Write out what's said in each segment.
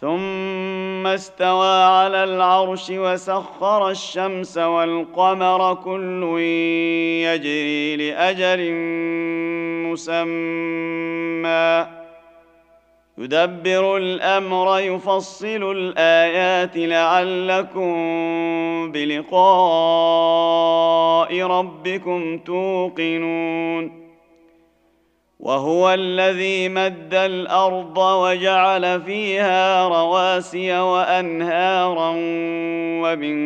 ثم استوى على العرش وسخر الشمس والقمر كل يجري لأجل مسمى. يدبر الأمر يفصل الآيات لعلكم بلقاء ربكم توقنون. وهو الذي مد الأرض وجعل فيها رواسي وأنهارا ومن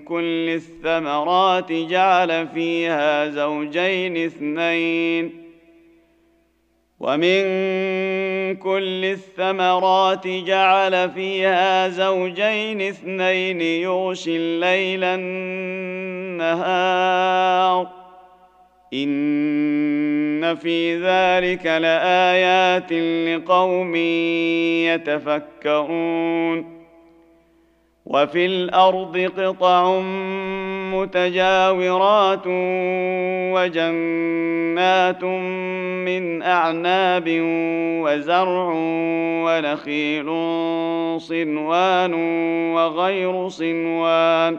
كل الثمرات جعل فيها زوجين اثنين ومن كل الثمرات جعل فيها زوجين اثنين يغشي الليل النهار ان في ذلك لايات لقوم يتفكرون وفي الأرض قطع متجاورات وجنات من اعناب وزرع ونخيل صنوان وغير صنوان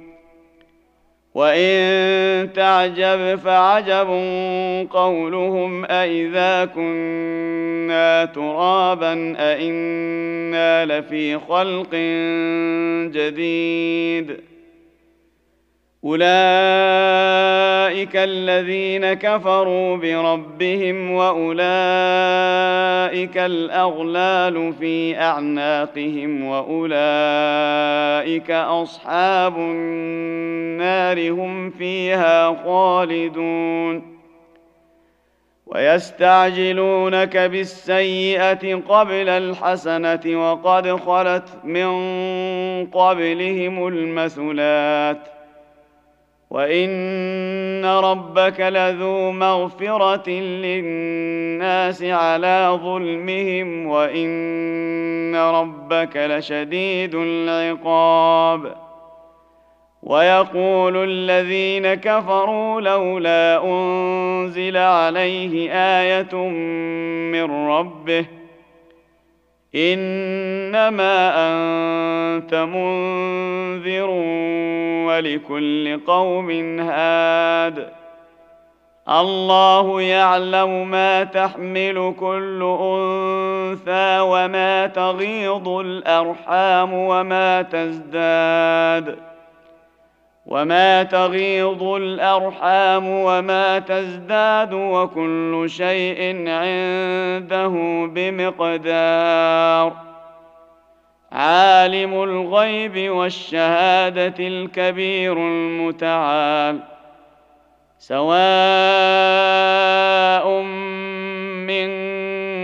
وإن تعجب فعجب قولهم أإذا كنا ترابا أإنا لفي خلق جديد. أولئك الذين كفروا بربهم وأولئك الأغلال في أعناقهم وأولئك أصحاب النار هم فيها خالدون ويستعجلونك بالسيئه قبل الحسنه وقد خلت من قبلهم المثلات وان ربك لذو مغفره للناس على ظلمهم وان ربك لشديد العقاب ويقول الذين كفروا لولا انزل عليه إيه من ربه إنما أنت منذر ولكل قوم هاد. الله يعلم ما تحمل كل أنثى وما تغيض الأرحام وما تزداد. وما تغيض الارحام وما تزداد وكل شيء عنده بمقدار عالم الغيب والشهاده الكبير المتعال سواء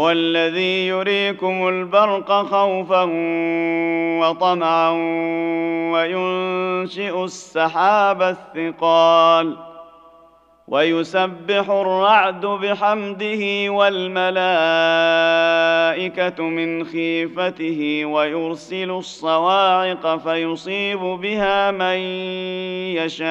هو الذي يريكم البرق خوفا وطمعا وينشئ السحاب الثقال ويسبح الرعد بحمده والملائكة من خيفته ويرسل الصواعق فيصيب بها من يشاء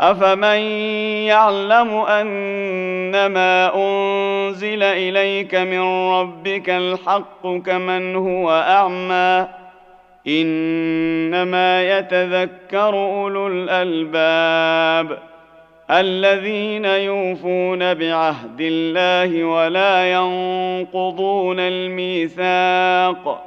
أفمن يعلم أنما أنزل إليك من ربك الحق كمن هو أعمى إنما يتذكر أولو الألباب الذين يوفون بعهد الله ولا ينقضون الميثاق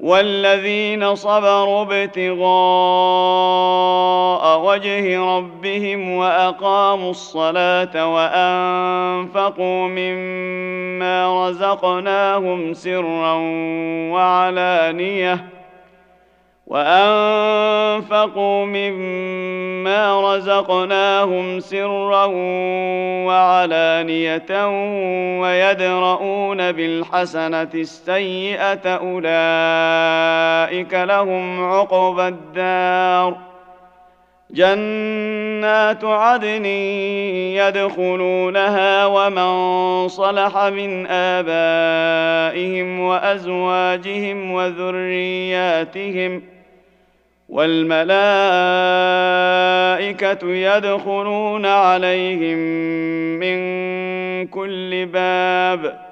والذين صبروا ابتغاء وجه ربهم وأقاموا الصلاة وأنفقوا مما رزقناهم سرا وعلانية وأنفقوا مما رزقناهم سرا وعلانية ويدرؤون بالحسنة السيئة أولئك لهم عقبى الدار. جنات عدن يدخلونها ومن صلح من آبائهم وأزواجهم وذرياتهم والملائكة يدخلون عليهم من كل باب.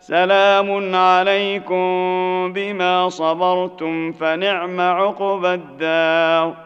سلام عليكم بما صبرتم فنعم عقبى الدار.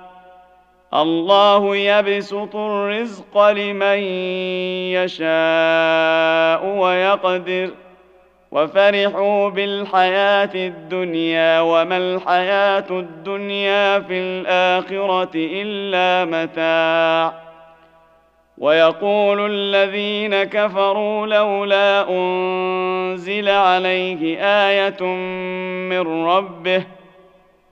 الله يبسط الرزق لمن يشاء ويقدر. وفرحوا بالحياة الدنيا وما الحياة الدنيا في الآخرة إلا متاع. ويقول الذين كفروا لولا أنزل عليه آية من ربه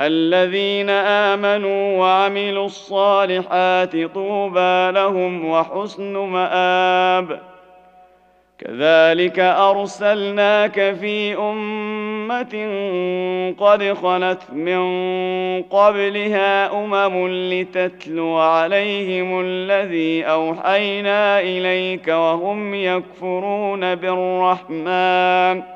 الذين آمنوا وعملوا الصالحات طوبى لهم وحسن مآب. كذلك أرسلناك في أمة قد خلت من قبلها أمم لتتلو عليهم الذي أوحينا إليك وهم يكفرون بالرحمن.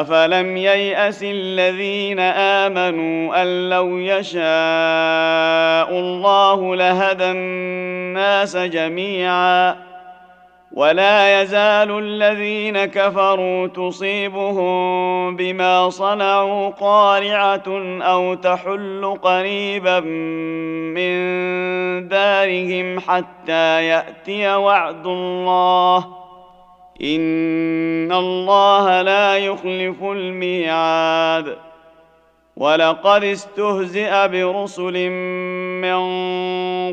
افلم يياس الذين امنوا ان لو يشاء الله لهدى الناس جميعا ولا يزال الذين كفروا تصيبهم بما صنعوا قارعه أو تحل قريبا من دارهم حتى ياتي وعد الله ان الله لا يخلف الميعاد ولقد استهزئ برسل من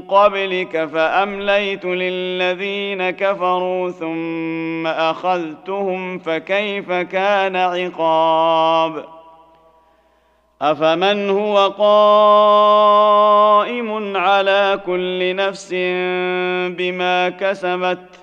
قبلك فامليت للذين كفروا ثم اخذتهم فكيف كان عقاب افمن هو قائم على كل نفس بما كسبت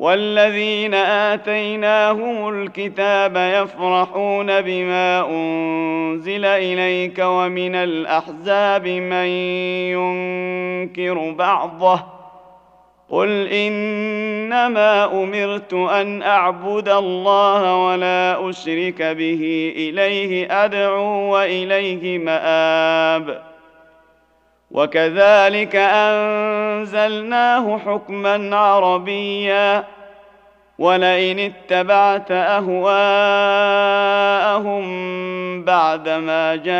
والذين آتيناهم الكتاب يفرحون بما أنزل إليك ومن الأحزاب من ينكر بعضه قل إنما أمرت أن أعبد الله ولا أشرك به إليه أدعو وإليه مآب وكذلك أنزلناه حكما عربيا. ولئن اتبعت أهواءهم بعدما جاءك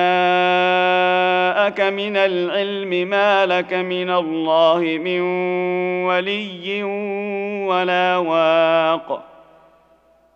من العلم ما لك من الله من ولي ولا واق.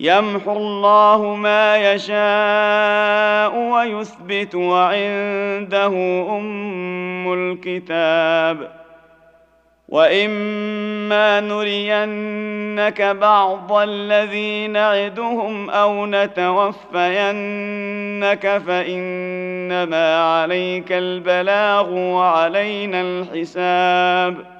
يمحو الله ما يشاء ويثبت وعنده أم الكتاب. وإما نرينك بعض الذي نعدهم أو نتوفينك فإنما عليك البلاغ وعلينا الحساب.